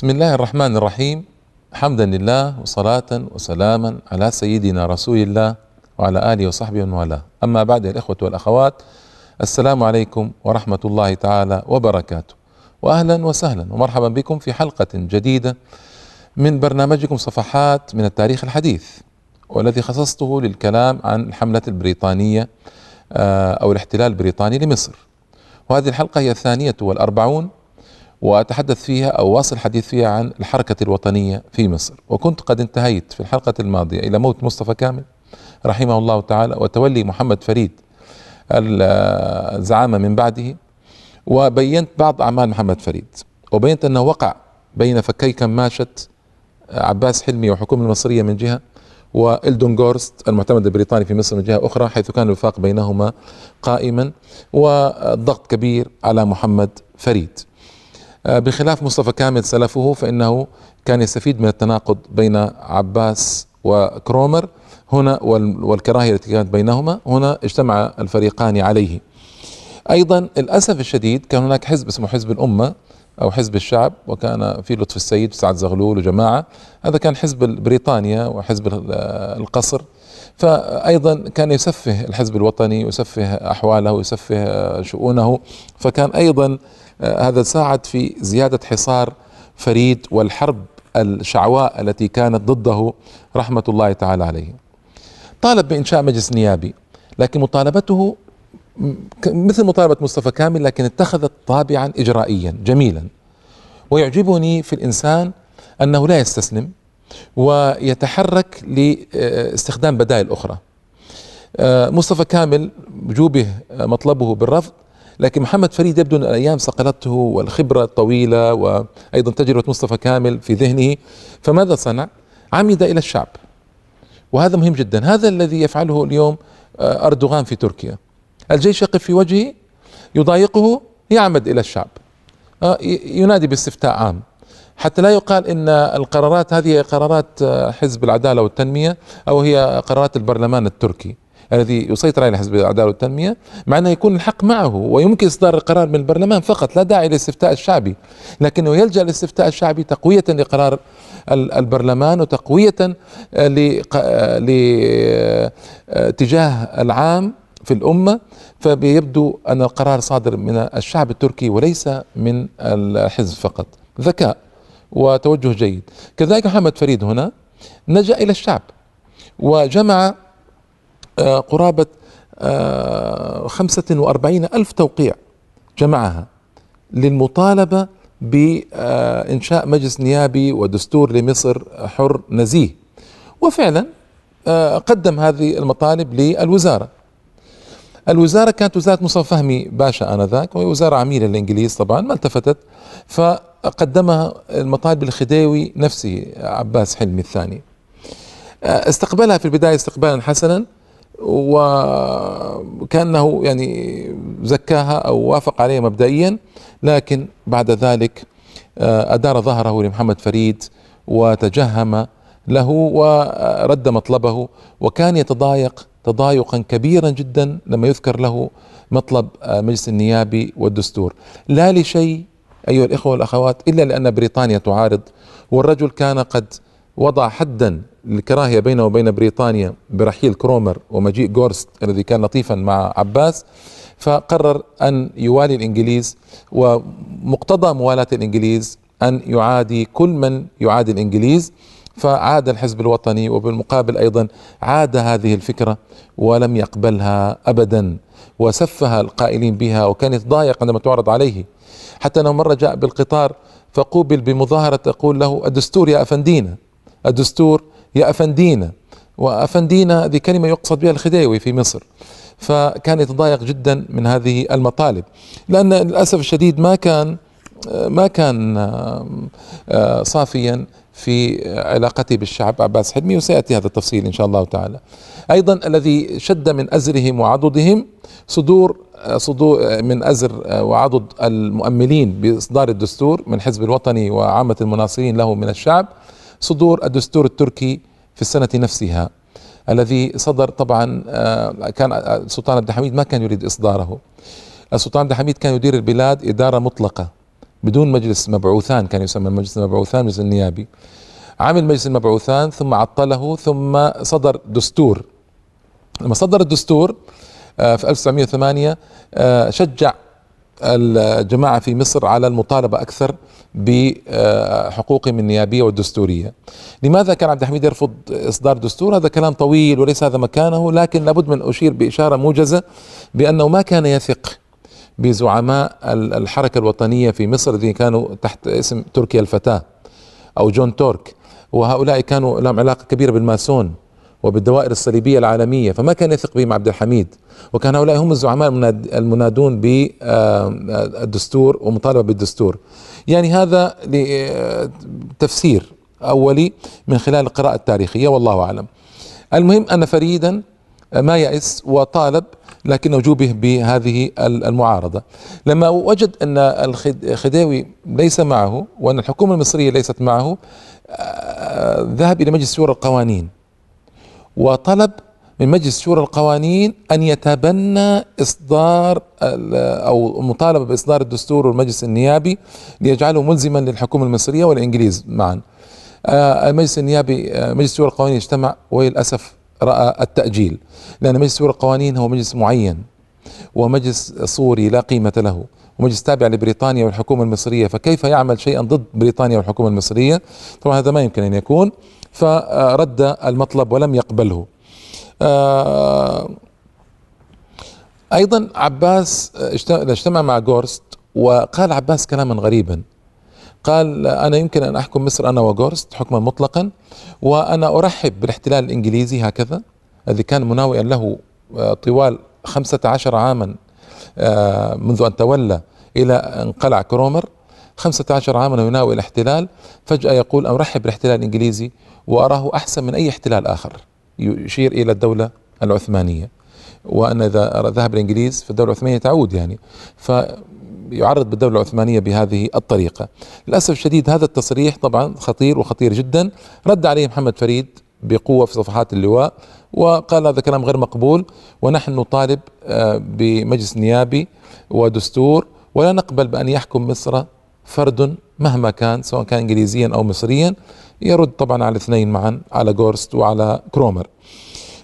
بسم الله الرحمن الرحيم حمدا لله وصلاة وسلاما على سيدنا رسول الله وعلى آله وصحبه ومن والاه أما بعد الإخوة والأخوات السلام عليكم ورحمة الله تعالى وبركاته وأهلا وسهلا ومرحبا بكم في حلقة جديدة من برنامجكم صفحات من التاريخ الحديث والذي خصصته للكلام عن الحملة البريطانية أو الاحتلال البريطاني لمصر وهذه الحلقة هي الثانية والأربعون وأتحدث فيها أو واصل الحديث فيها عن الحركة الوطنية في مصر. وكنت قد انتهيت في الحلقة الماضية إلى موت مصطفى كامل رحمه الله تعالى وتولي محمد فريد الزعامة من بعده وبينت بعض أعمال محمد فريد. وبينت أنه وقع بين فكي كماشة عباس حلمي والحكومة المصرية من جهة وإلدون جورست المعتمد البريطاني في مصر من جهة أخرى حيث كان الوفاق بينهما قائما والضغط كبير على محمد فريد. بخلاف مصطفى كامل سلفه فإنه كان يستفيد من التناقض بين عباس وكرومر هنا والكراهية التي كانت بينهما. هنا اجتمع الفريقان عليه. أيضا للأسف الشديد كان هناك حزب اسمه حزب الأمة أو حزب الشعب وكان في لطف السيد وسعد زغلول وجماعة. هذا كان حزب بريطانيا وحزب القصر. فأيضا كان يسفه الحزب الوطني ويسفه أحواله ويسفه شؤونه. فكان أيضا آه، هذا ساعد في زيادة حصار فريد والحرب الشعواء التي كانت ضده رحمة الله تعالى عليه. طالب بإنشاء مجلس نيابي لكن مطالبته مثل مطالبة مصطفى كامل لكن اتخذت طابعا إجرائيا جميلا. ويعجبني في الإنسان أنه لا يستسلم. ويتحرك لاستخدام بدائل أخرى. آه، مصطفى كامل وجوبه مطلبه بالرفض لكن محمد فريد يبدو أن الأيام صقلته والخبرة الطويلة وأيضا تجربة مصطفى كامل في ذهنه. فماذا صنع؟ عمد إلى الشعب. وهذا مهم جدا. هذا الذي يفعله اليوم آه، أردوغان في تركيا. الجيش يقف في وجهه يضايقه يعمد إلى الشعب. آه، ينادي باستفتاء عام. حتى لا يقال إن القرارات هذه قرارات آه، حزب العدالة والتنمية أو هي قرارات البرلمان التركي الذي يسيطر على حزب العدالة والتنمية مع أنه يكون الحق معه ويمكن إصدار القرار من البرلمان فقط لا داعي للاستفتاء الشعبي. لكنه يلجأ للاستفتاء الشعبي تقوية لقرار البرلمان وتقوية لاتجاه العام في الأمة. فبيبدو أن القرار صادر من الشعب التركي وليس من الحزب فقط. ذكاء. وتوجه جيد. كذلك محمد فريد هنا نجأ إلى الشعب وجمع آه، قرابة آه، خمسة وأربعين ألف توقيع جمعها للمطالبة بإنشاء مجلس نيابي ودستور لمصر حر نزيه. وفعلا آه، قدم هذه المطالب للوزارة. الوزارة كانت وزارة مصطفى فهمي باشا آنذاك وهي وزارة عميلة للإنجليز طبعا ما التفتت. فقدمها المطالب الخديوي نفسه عباس حلمي الثاني. استقبلها في البداية استقبالا حسنا وكأنه يعني زكاها أو وافق عليها مبدئيا لكن بعد ذلك آه، أدار ظهره لمحمد فريد وتجهم له ورد مطلبه وكان يتضايق تضايقا كبيرا جدا لما يذكر له مطلب آه، مجلس النيابي والدستور. لا لشيء أيها الإخوة والأخوات إلا لأن بريطانيا تعارض والرجل كان قد وضع حدا للكراهية بينه وبين بريطانيا برحيل كرومر ومجيء جورست الذي كان لطيفا مع عباس فقرر أن يوالي الإنجليز ومقتضى موالاة الإنجليز أن يعادي كل من يعادي الإنجليز. فعاد الحزب الوطني وبالمقابل أيضا عاد هذه الفكرة ولم يقبلها ابدا. وسفها القائلين بها وكان يتضايق عندما تعرض عليه. حتى أنه مرة جاء بالقطار فقوبل بمظاهرة تقول له الدستور يا افندينا الدستور يا أفندينا وأفندينا هذه كلمة يقصد بها الخديوي في مصر. فكان يتضايق جدا من هذه المطالب. لأن للأسف الشديد ما كان ما كان آه، صافيا في علاقته بالشعب عباس حلمي وسيأتي هذا التفصيل إن شاء الله تعالى. أيضا الذي شد من أزرهم وعضدهم صدور آه، صدور آه، من أزر وعضد المؤملين بإصدار الدستور من حزب الوطني وعامة المناصرين له من الشعب صدور الدستور التركي في السنة نفسها الذي صدر طبعا آه، كان السلطان عبد الحميد ما كان يريد إصداره السلطان عبد الحميد كان يدير البلاد إدارة مطلقة بدون مجلس مبعوثان كان يسمى المجلس المبعوثان المجلس النيابي. عمل مجلس المبعوثان ثم عطله ثم صدر دستور. لما صدر الدستور آه، في 1908 آه، شجع الجماعة في مصر على المطالبة أكثر بحقوقهم النيابية والدستورية. لماذا كان عبد الحميد يرفض إصدار دستور؟ هذا كلام طويل وليس هذا مكانه لكن لابد من أشير بإشارة موجزة بأنه ما كان يثق بزعماء الحركة الوطنية في مصر الذين كانوا تحت اسم تركيا الفتاة أو جون تورك. وهؤلاء كانوا لهم علاقة كبيرة بالماسون وبالدوائر الصليبية العالمية. فما كان يثق بهم عبد الحميد؟ وكان هؤلاء هم الزعماء المنادون بالدستور ومطالبة بالدستور. يعني هذا لتفسير أولي من خلال القراءة التاريخية والله أعلم. المهم أن فريدا ما يأس وطالب لكنه جوبه بهذه المعارضة لما وجد أن الخديوي ليس معه وأن الحكومة المصرية ليست معه ذهب إلى مجلس شورى القوانين وطلب من مجلس شورى القوانين أن يتبنى إصدار أو مطالبه بإصدار الدستور والمجلس النيابي ليجعله ملزما للحكومة المصرية والإنجليز معا. آه، المجلس النيابي آه، مجلس شورى القوانين اجتمع وللأسف رأى التأجيل. لأن مجلس شورى القوانين هو مجلس معين ومجلس صوري لا قيمة له ومجلس تابع لبريطانيا والحكومة المصرية. فكيف يعمل شيئا ضد بريطانيا والحكومة المصرية؟ طبعا هذا ما يمكن أن يكون. فرد المطلب ولم يقبله. آه، أيضا عباس اجتمع مع جورست وقال عباس كلاما غريبا. قال أنا يمكن أن أحكم مصر أنا وجورست حكما مطلقا وأنا أرحب بالاحتلال الإنجليزي هكذا الذي كان مناوئا له آه، طوال خمسة عشر عاما آه، منذ أن تولى إلى انقلع كرومر. خمسة عشر عاما يناوئ الاحتلال. فجأة يقول أرحب بالاحتلال الإنجليزي وأراه أحسن من أي احتلال آخر يشير إلى الدولة العثمانية. وأن إذا ذهب الإنجليز فالدولة العثمانية تعود يعني. فيعرض بالدولة العثمانية بهذه الطريقة. للأسف الشديد هذا التصريح طبعا خطير وخطير جدا. رد عليه محمد فريد بقوة في صفحات اللواء وقال هذا كلام غير مقبول. ونحن نطالب آه، بمجلس نيابي ودستور ولا نقبل بأن يحكم مصر فرد مهما كان سواء كان انجليزيا أو مصريا. يرد طبعا على الاثنين معا على جورست وعلى كرومر.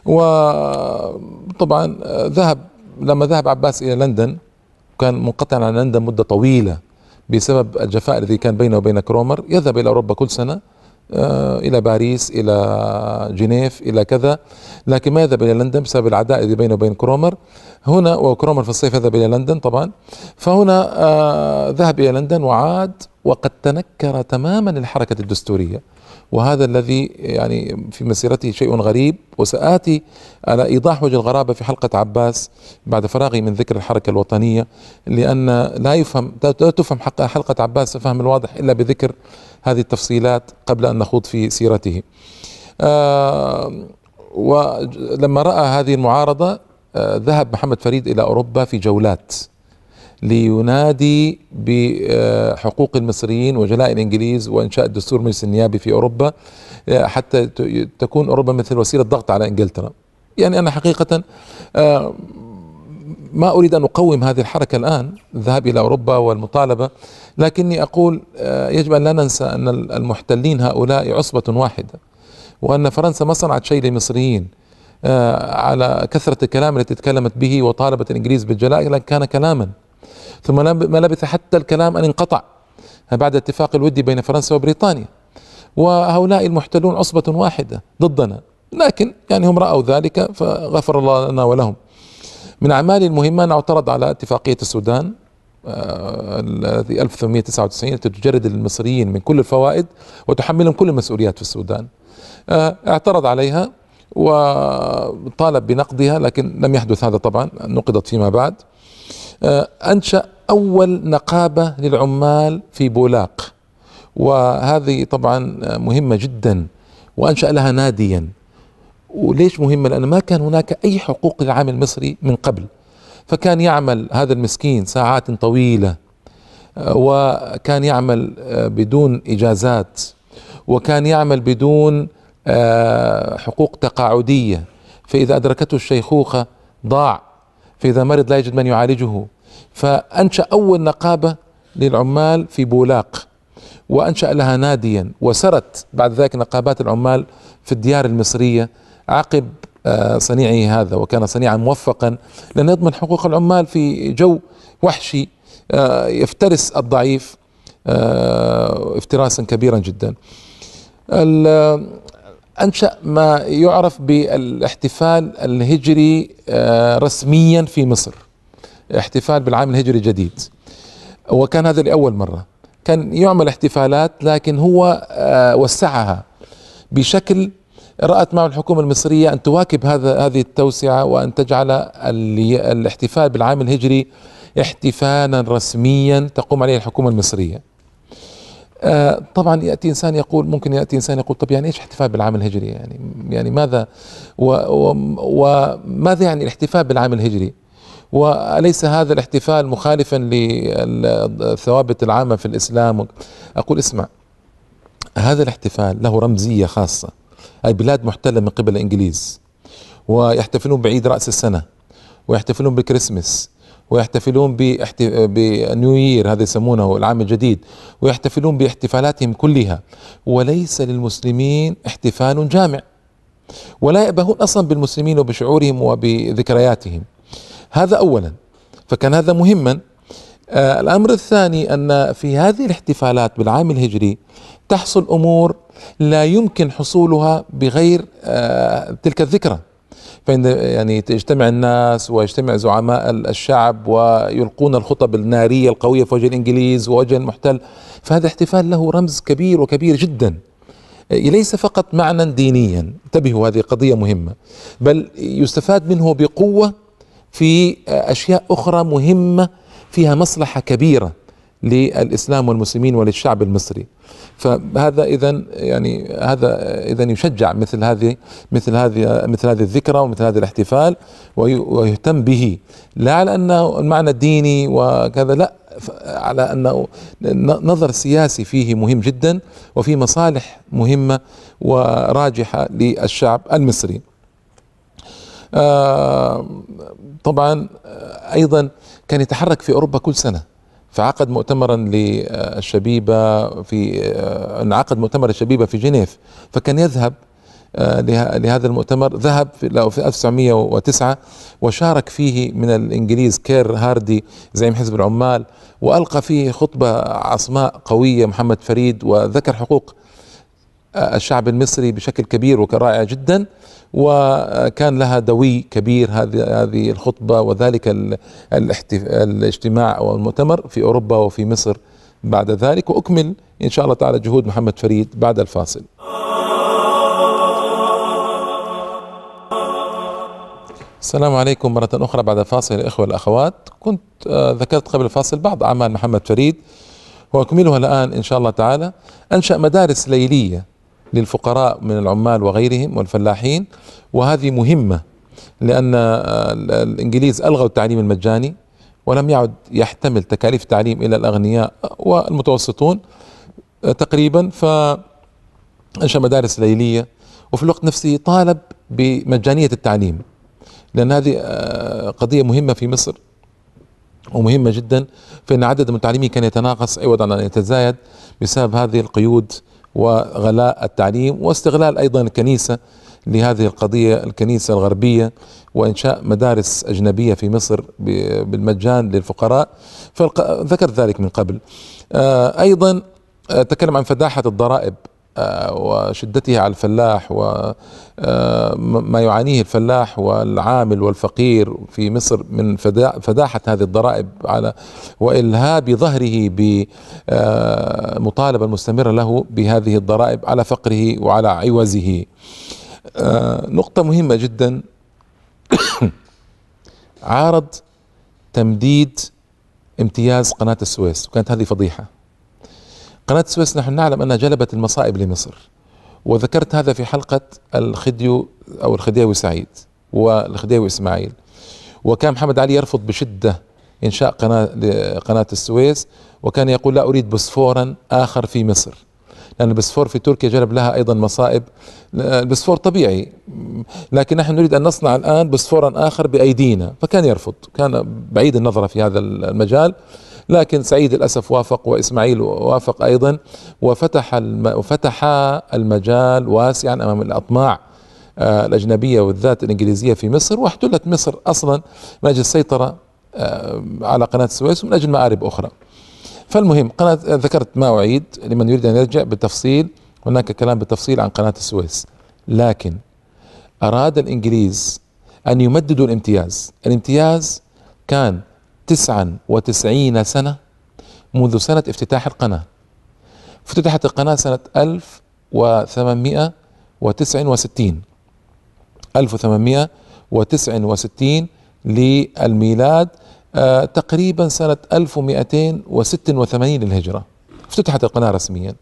وطبعا ذهب لما ذهب عباس إلى لندن كان منقطعا عن لندن مدة طويلة بسبب الجفاء الذي كان بينه وبين كرومر. يذهب إلى أوروبا كل سنة آه، إلى باريس إلى جنيف إلى كذا. لكن ما يذهب إلى لندن بسبب العداء الذي بينه وبين كرومر. هنا وكرومر في الصيف يذهب إلى لندن طبعا. فهنا آه، ذهب إلى لندن وعاد وقد تنكر تماما الحركة الدستورية. وهذا الذي يعني في مسيرته شيء غريب. وسآتي على إيضاح وجه الغرابة في حلقة عباس بعد فراغي من ذكر الحركة الوطنية لأن لا يفهم لا تفهم حلقة عباس الفهم الواضح إلا بذكر هذه التفصيلات قبل أن نخوض في سيرته. آه ولما رأى هذه المعارضة آه ذهب محمد فريد إلى أوروبا في جولات. لينادي بحقوق المصريين وجلاء الإنجليز وإنشاء الدستور المجلس النيابي في أوروبا آه، حتى تكون أوروبا مثل وسيلة ضغط على إنجلترا. يعني أنا حقيقة آه، ما أريد أن أقوم هذه الحركة الآن الذهاب إلى أوروبا والمطالبة لكني أقول آه، يجب أن لا ننسى أن المحتلين هؤلاء عصبة واحدة وأن فرنسا ما صنعت شيء للمصريين على كثرة الكلام التي تكلمت به وطالبت الإنجليز بالجلاء لكن كان كلاما ثم ما لبث حتى الكلام أن انقطع. بعد اتفاق الودي بين فرنسا وبريطانيا. وهؤلاء المحتلون عصبة واحدة ضدنا. لكن يعني هم رأوا ذلك فغفر الله لنا ولهم. من أعمالي المهمة أن اعترض على اتفاقية السودان آه، التي 1899 التي تجرد المصريين من كل الفوائد وتحملهم كل المسؤوليات في السودان. آه، اعترض عليها وطالب بنقضها لكن لم يحدث هذا طبعا نقضت فيما بعد. أنشأ أول نقابة للعمال في بولاق. وهذه طبعا مهمة جدا وأنشأ لها ناديا. وليش مهمة؟ لأن ما كان هناك أي حقوق للعامل المصري من قبل. فكان يعمل هذا المسكين ساعات طويلة آه، وكان يعمل آه، بدون إجازات وكان يعمل بدون حقوق تقاعدية. فإذا أدركته الشيخوخة ضاع. فإذا مرض لا يجد من يعالجه. فأنشأ أول نقابة للعمال في بولاق وأنشأ لها ناديا وسرت بعد ذلك نقابات العمال في الديار المصرية عقب آه، صنيعه هذا وكان صنيعا موفقا لأن يضمن حقوق العمال في جو وحشي آه، يفترس الضعيف آه، افتراسا كبيرا جدا. أنشأ ما يعرف بالاحتفال الهجري رسميا في مصر. احتفال بالعام الهجري الجديد. وكان هذا لأول مرة. كان يعمل احتفالات لكن هو وسعها. بشكل رأت معه الحكومة المصرية أن تواكب هذا هذه التوسعة وأن تجعل الاحتفال بالعام الهجري احتفالا رسميا تقوم عليه الحكومة المصرية. آه طبعا يأتي إنسان يقول ممكن يأتي إنسان يقول طب يعني إيش احتفال بالعام الهجري يعني؟ يعني ماذا؟ وماذا يعني الاحتفال بالعام الهجري؟ وليس هذا الاحتفال مخالفا للثوابت العامة في الإسلام. أقول اسمع هذا الاحتفال له رمزية خاصة أي بلاد محتلة من قبل الإنجليز ويحتفلون بعيد رأس السنة ويحتفلون بالكريسماس ويحتفلون بنيو يير هذا يسمونه العام الجديد ويحتفلون باحتفالاتهم كلها. وليس للمسلمين احتفال جامع ولا يأبهون أصلا بالمسلمين وبشعورهم وبذكرياتهم. هذا أولا. فكان هذا مهما. آه الأمر الثاني أن في هذه الاحتفالات بالعام الهجري تحصل أمور لا يمكن حصولها بغير آه، تلك الذكرى. فإن يعني تجتمع الناس ويجتمع زعماء الشعب ويلقون الخطب النارية القوية في وجه الإنجليز ووجه المحتل. فهذا احتفال له رمز كبير وكبير جدا. ليس فقط معنى دينيا. انتبهوا هذه قضية مهمة. بل يستفاد منه بقوة في أشياء أخرى مهمة فيها مصلحة كبيرة للإسلام والمسلمين وللشعب المصري فهذا اذا يعني هذا اذا يشجع مثل هذه مثل هذه مثل هذه الذكرى ومثل هذا الاحتفال ويهتم به لا على انه المعنى الديني وكذا لا على انه نظر سياسي فيه مهم جدا وفي مصالح مهمة وراجحة للشعب المصري. آه طبعا أيضا كان يتحرك في أوروبا كل سنة. فعقد مؤتمرا للشبيبة في انعقد مؤتمر الشبيبة في جنيف. فكان يذهب آه، لهذا المؤتمر. ذهب في 1909 وشارك فيه من الإنجليز كير هاردي زعيم حزب العمال وألقى فيه خطبة عصماء قوية محمد فريد وذكر حقوق آه، الشعب المصري بشكل كبير وكرائع جدا وكان لها دوي كبير هذه هذه الخطبة وذلك الاجتماع أو المؤتمر في أوروبا وفي مصر بعد ذلك. وأكمل إن شاء الله تعالى جهود محمد فريد بعد الفاصل. السلام عليكم مرة أخرى بعد الفاصل الإخوة الأخوات كنت آه، ذكرت قبل الفاصل بعض أعمال محمد فريد وأكملها الآن إن شاء الله تعالى. أنشأ مدارس ليلية للفقراء من العمال وغيرهم والفلاحين وهذه مهمة لأن الإنجليز ألغوا التعليم المجاني ولم يعد يحتمل تكاليف التعليم إلى الأغنياء والمتوسطون تقريبا. فأنشأ مدارس ليلية وفي الوقت نفسه طالب بمجانية التعليم لأن هذه قضية مهمة في مصر ومهمة جدا. فإن عدد المتعلمين كان يتناقص عوضا عن أن يتزايد بسبب هذه القيود وغلاء التعليم واستغلال أيضا الكنيسة لهذه القضية الكنيسة الغربية وإنشاء مدارس أجنبية في مصر بالمجان للفقراء. فذكرت ذلك من قبل. آه، أيضا آه، تكلم عن فداحة الضرائب. وشدتها على الفلاح وما آه، يعانيه الفلاح والعامل والفقير في مصر من فداحة هذه الضرائب على وإلهاب ظهره بمطالبة المستمرة له بهذه الضرائب على فقره وعلى عوزه. آه، نقطة مهمة جدا. عارض تمديد امتياز قناة السويس وكانت هذه فضيحة. قناة السويس نحن نعلم أنها جلبت المصائب لمصر وذكرت هذا في حلقة الخديو أو الخديوي سعيد والخديوي إسماعيل. وكان محمد علي يرفض بشدة إنشاء قناة قناة السويس وكان يقول لا أريد بسفورا آخر في مصر لأن البسفور في تركيا جلب لها أيضا مصائب. البسفور طبيعي لكن نحن نريد أن نصنع الآن بسفورا آخر بأيدينا. فكان يرفض كان بعيد النظرة في هذا المجال. لكن سعيد للأسف وافق وإسماعيل وافق أيضا وفتح وفتح المجال واسعا أمام الأطماع آه، الأجنبية والذات الإنجليزية في مصر واحتلت مصر أصلا من أجل السيطرة آه، على قناة السويس ومن أجل مآرب أخرى. فالمهم قناة ذكرت ما أعيد لمن يريد أن يرجع بالتفصيل هناك كلام بالتفصيل عن قناة السويس. لكن أراد الإنجليز أن يمددوا الامتياز. الامتياز كان تسعا وتسعين سنة منذ سنة افتتاح القناة. افتتحت القناة سنة ألف وثمانمائة وتسع وستين. ألف وثمانمائة وتسع وستين للميلاد آه تقريبا سنة 1286 للهجرة. افتتحت القناة رسميا.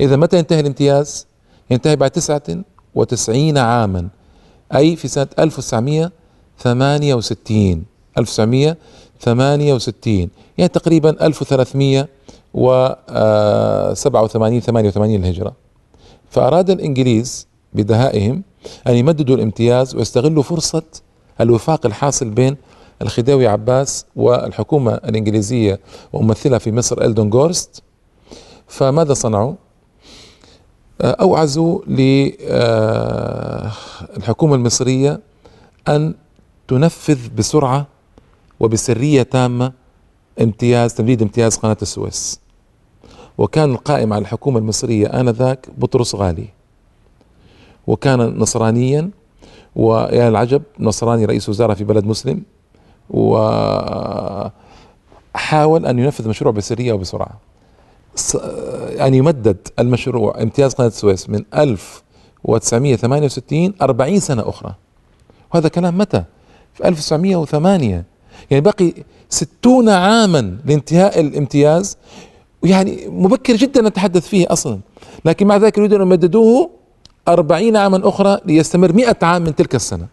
إذا متى ينتهي الامتياز؟ ينتهي بعد تسعة وتسعين عاما أي في سنة 1968 1968 يعني تقريبا 1387 88 للهجرة فأراد الإنجليز بدهائهم أن يمددوا الامتياز ويستغلوا فرصة الوفاق الحاصل بين الخديوي عباس والحكومة الإنجليزية وممثلها في مصر إلدون جورست فماذا صنعوا؟ أوعزوا للحكومة المصرية أن تنفذ بسرعة وبسرية تامة امتياز تمديد امتياز قناة السويس. وكان القائم على الحكومة المصرية آنذاك بطرس غالي. وكان نصرانيا ويا العجب نصراني رئيس وزراء في بلد مسلم. وحاول أن ينفذ مشروع بسرية وبسرعة. أن يمدد المشروع امتياز قناة السويس من 1968 40 سنة أخرى. وهذا كلام متى؟ في 1908 يعني بقي 60 عاما لانتهاء الامتياز يعني مبكر جدا نتحدث فيه أصلا. لكن مع ذلك يريدون أن يمددوه أربعين عاما أخرى ليستمر مئة عام من تلك السنة.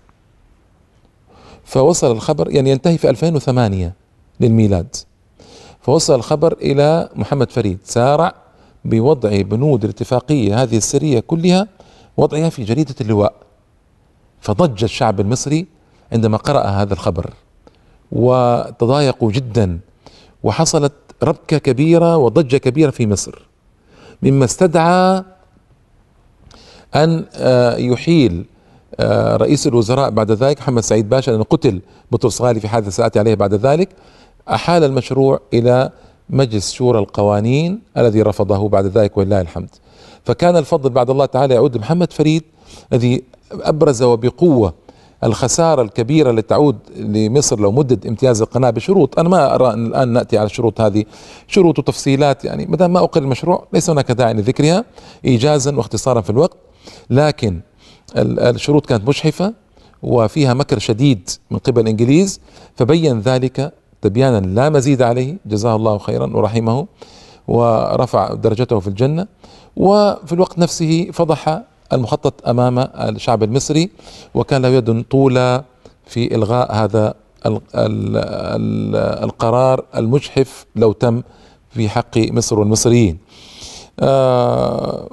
فوصل الخبر يعني ينتهي في 2008 للميلاد. فوصل الخبر إلى محمد فريد سارع بوضع بنود الاتفاقية هذه السرية كلها وضعها في جريدة اللواء. فضج الشعب المصري عندما قرأ هذا الخبر. وتضايقوا جدا وحصلت ربكة كبيرة وضجة كبيرة في مصر. مما استدعى أن آه، يحيل آه، رئيس الوزراء بعد ذلك محمد سعيد باشا لأنه قتل بطرس غالي في حادثة سآتي عليه بعد ذلك. أحال المشروع إلى مجلس شورى القوانين الذي رفضه بعد ذلك ولله الحمد. فكان الفضل بعد الله تعالى يعود لمحمد فريد الذي أبرز وبقوة الخسارة الكبيرة التي تعود لمصر لو مدد امتياز القناة بشروط. أنا ما أرى أن الآن نأتي على الشروط هذه. شروط وتفصيلات يعني ما دام ما أقر المشروع ليس هناك داعي لذكرها إيجازا واختصارا في الوقت. لكن الشروط كانت مجحفة وفيها مكر شديد من قبل الإنجليز فبين ذلك تبيانا لا مزيد عليه. جزاه الله خيرا ورحمه ورفع درجته في الجنة. وفي الوقت نفسه فضح المخطط أمام الشعب المصري وكان له يد طولى في إلغاء هذا القرار المجحف لو تم في حق مصر والمصريين. آه،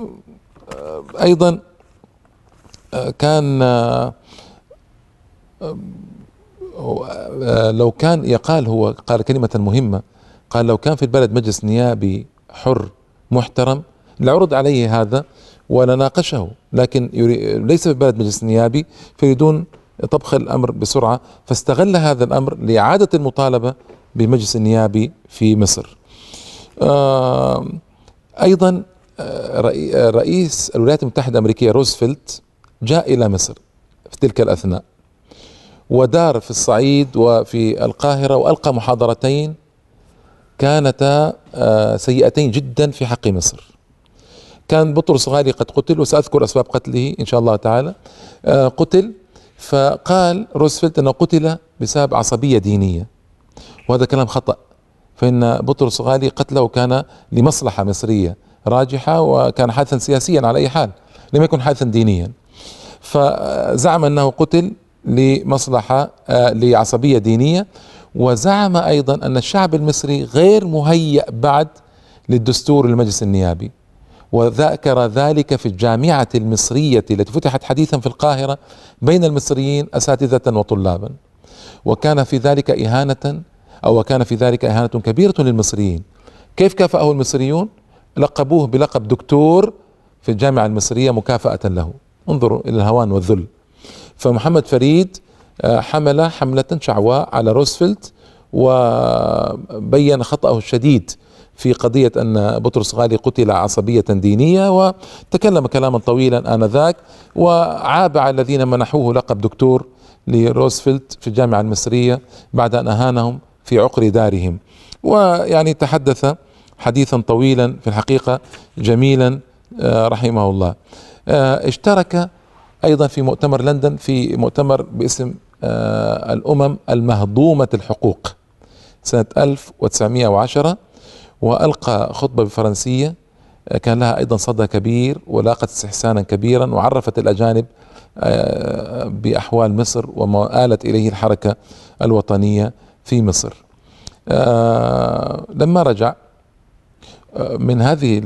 أيضا آه، كان آه، لو كان يقال هو قال كلمة مهمة قال لو كان في البلد مجلس نيابي حر محترم لعرض عليه هذا ونناقشه. لكن ليس في بلد مجلس نيابي فيريدون طبخ الأمر بسرعة. فاستغل هذا الأمر لإعادة المطالبة بمجلس النيابي في مصر. أيضا آه، رئيس الولايات المتحدة الأمريكية روزفلت جاء إلى مصر في تلك الأثناء ودار في الصعيد وفي القاهرة وألقى محاضرتين كانتا آه، سيئتين جدا في حق مصر. كان بطرس غالي قد قتل وسأذكر أسباب قتله إن شاء الله تعالى. آه، قتل فقال روزفلت أنه قتل بسبب عصبية دينية وهذا كلام خطأ. فإن بطرس غالي قتله كان لمصلحة مصرية راجحة وكان حادثا سياسيا على أي حال لم يكن حادثا دينيا. فزعم أنه قتل لمصلحة آه، لعصبية دينية وزعم أيضا أن الشعب المصري غير مهيأ بعد للدستور المجلس النيابي. وذكر ذلك في الجامعة المصرية التي فتحت حديثا في القاهرة بين المصريين أساتذة وطلابا. وكان في ذلك إهانة أو وكان في ذلك إهانة كبيرة للمصريين. كيف كافأه المصريون؟ لقبوه بلقب دكتور في الجامعة المصرية مكافأة له. انظروا إلى الهوان والذل. فمحمد فريد آه، حمل حملة شعواء على روزفلت وبين خطأه الشديد في قضية أن بطرس غالي قتل عصبية دينية وتكلم كلاما طويلا آنذاك وعاب على الذين منحوه لقب دكتور لروزفلت في الجامعة المصرية بعد أن أهانهم في عقر دارهم. ويعني تحدث حديثا طويلا في الحقيقة جميلا آه، رحمه الله. آه، اشترك أيضا في مؤتمر لندن في مؤتمر باسم آه، الأمم المهضومة الحقوق سنة 1910 وألقى خطبة بفرنسية كان لها أيضا صدى كبير ولاقت استحسانا كبيرا وعرفت الأجانب بأحوال مصر وما آلت إليه الحركة الوطنية في مصر. لما رجع من هذه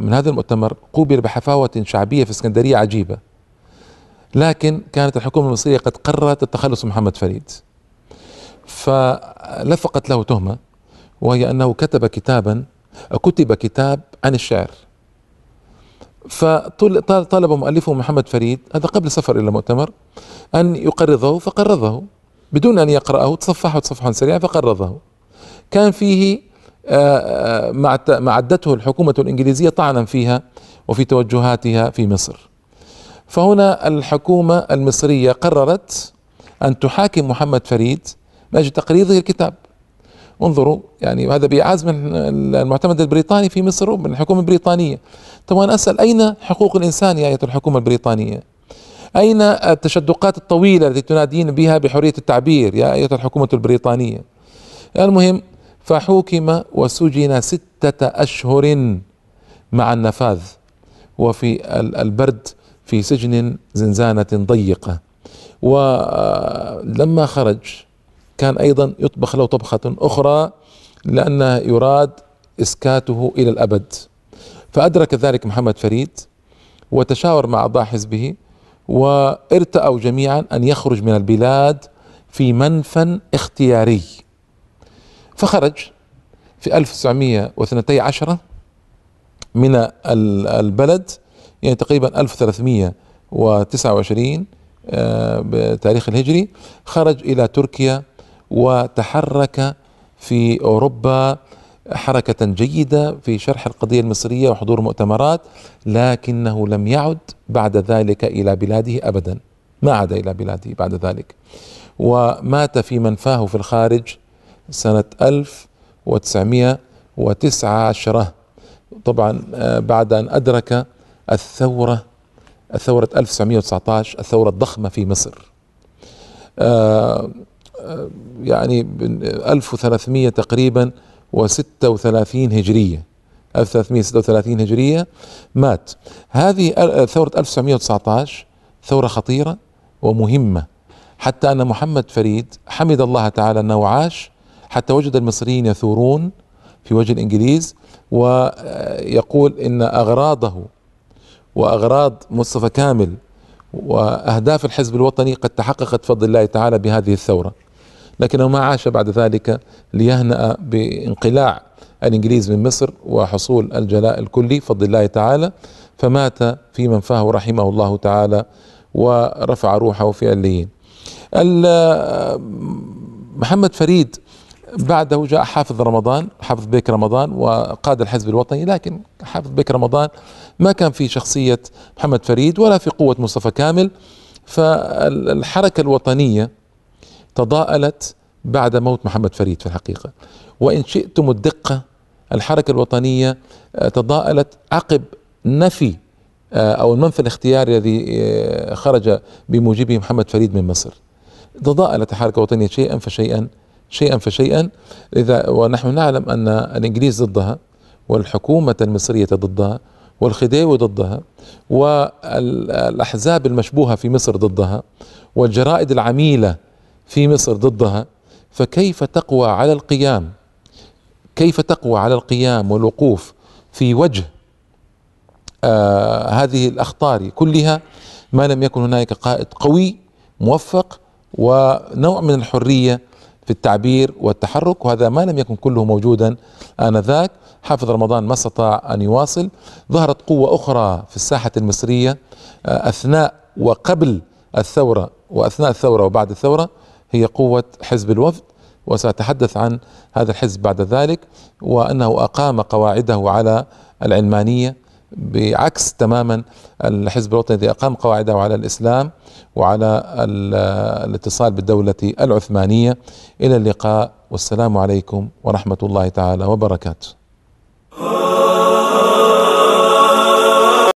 من هذا المؤتمر قوبل بحفاوة شعبية في اسكندرية عجيبة. لكن كانت الحكومة المصرية قد قررت التخلص من محمد فريد. فلفقت له تهمة. وهي أنه كتب كتابا كتب كتاب عن الشعر. فطلب مؤلفه محمد فريد هذا قبل السفر إلى المؤتمر أن يقرضه فقرضه. بدون أن يقرأه تصفحه تصفحا سريعا فقرضه. كان فيه آه، آه، ما عدته الحكومة الإنجليزية طعنا فيها وفي توجهاتها في مصر. فهنا الحكومة المصرية قررت أن تحاكم محمد فريد من أجل تقريضه الكتاب. انظروا يعني هذا بإعاز من المعتمد البريطاني في مصر من الحكومة البريطانية. طبعا أسأل أين حقوق الإنسان يا أيها الحكومة البريطانية؟ أين التشدقات الطويلة التي تنادين بها بحرية التعبير يا أيها الحكومة البريطانية؟ المهم فحوكم وسجن ستة أشهر مع النفاذ وفي البرد في سجن زنزانة ضيقة. ولما خرج كان أيضا يطبخ له طبخة أخرى لأنه يراد إسكاته إلى الأبد. فأدرك ذلك محمد فريد وتشاور مع أعضاء حزبه وارتأوا جميعا أن يخرج من البلاد في منفى اختياري. فخرج في 1912 من البلد يعني تقريبا 1329 آه، بتاريخ الهجري خرج إلى تركيا وتحرك في أوروبا حركة جيدة في شرح القضية المصرية وحضور مؤتمرات لكنه لم يعد بعد ذلك إلى بلاده أبدا. ما عاد إلى بلاده بعد ذلك. ومات في منفاه في الخارج سنة 1919 طبعا آه، بعد أن أدرك الثورة الثورة 1919 الثورة الضخمة في مصر. آه، يعني 1300 تقريبا و36 هجرية. 1336 هجرية. مات. هذه ثورة 1919 ثورة خطيرة ومهمة. حتى أن محمد فريد حمد الله تعالى أنه عاش حتى وجد المصريين يثورون في وجه الإنجليز ويقول إن أغراضه وأغراض مصطفى كامل وأهداف الحزب الوطني قد تحققت بفضل الله تعالى بهذه الثورة. لكنه ما عاش بعد ذلك ليهنأ بانقلاع الإنجليز من مصر وحصول الجلاء الكلي بفضل الله تعالى. فمات في منفاه رحمه الله تعالى ورفع روحه في عليين محمد فريد بعده جاء حافظ رمضان حافظ بيك رمضان وقاد الحزب الوطني لكن حافظ بيك رمضان ما كان في شخصية محمد فريد ولا في قوة مصطفى كامل. فالحركة الوطنية تضاءلت بعد موت محمد فريد في الحقيقة. وإن شئتم الدقة الحركة الوطنية آه، تضاءلت عقب نفي آه، أو المنفى الاختياري الذي آه، خرج بموجبه محمد فريد من مصر. تضاءلت الحركة الوطنية شيئا فشيئا شيئا فشيئا. إذا ونحن نعلم أن الإنجليز ضدها والحكومة المصرية ضدها والخديوي ضدها والأحزاب المشبوهة في مصر ضدها والجرائد العميلة في مصر ضدها فكيف تقوى على القيام؟ كيف تقوى على القيام والوقوف في وجه آه هذه الأخطار كلها؟ ما لم يكن هناك قائد قوي موفق ونوع من الحرية في التعبير والتحرك وهذا ما لم يكن كله موجودا آنذاك. حافظ رمضان ما استطاع أن يواصل. ظهرت قوة أخرى في الساحة المصرية آه، أثناء وقبل الثورة وأثناء الثورة وبعد الثورة هي قوة حزب الوفد وسأتحدث عن هذا الحزب بعد ذلك وأنه أقام قواعده على العلمانية بعكس تماما الحزب الوطني الذي أقام قواعده على الإسلام وعلى الاتصال بالدولة العثمانية. إلى اللقاء والسلام عليكم ورحمة الله تعالى وبركاته.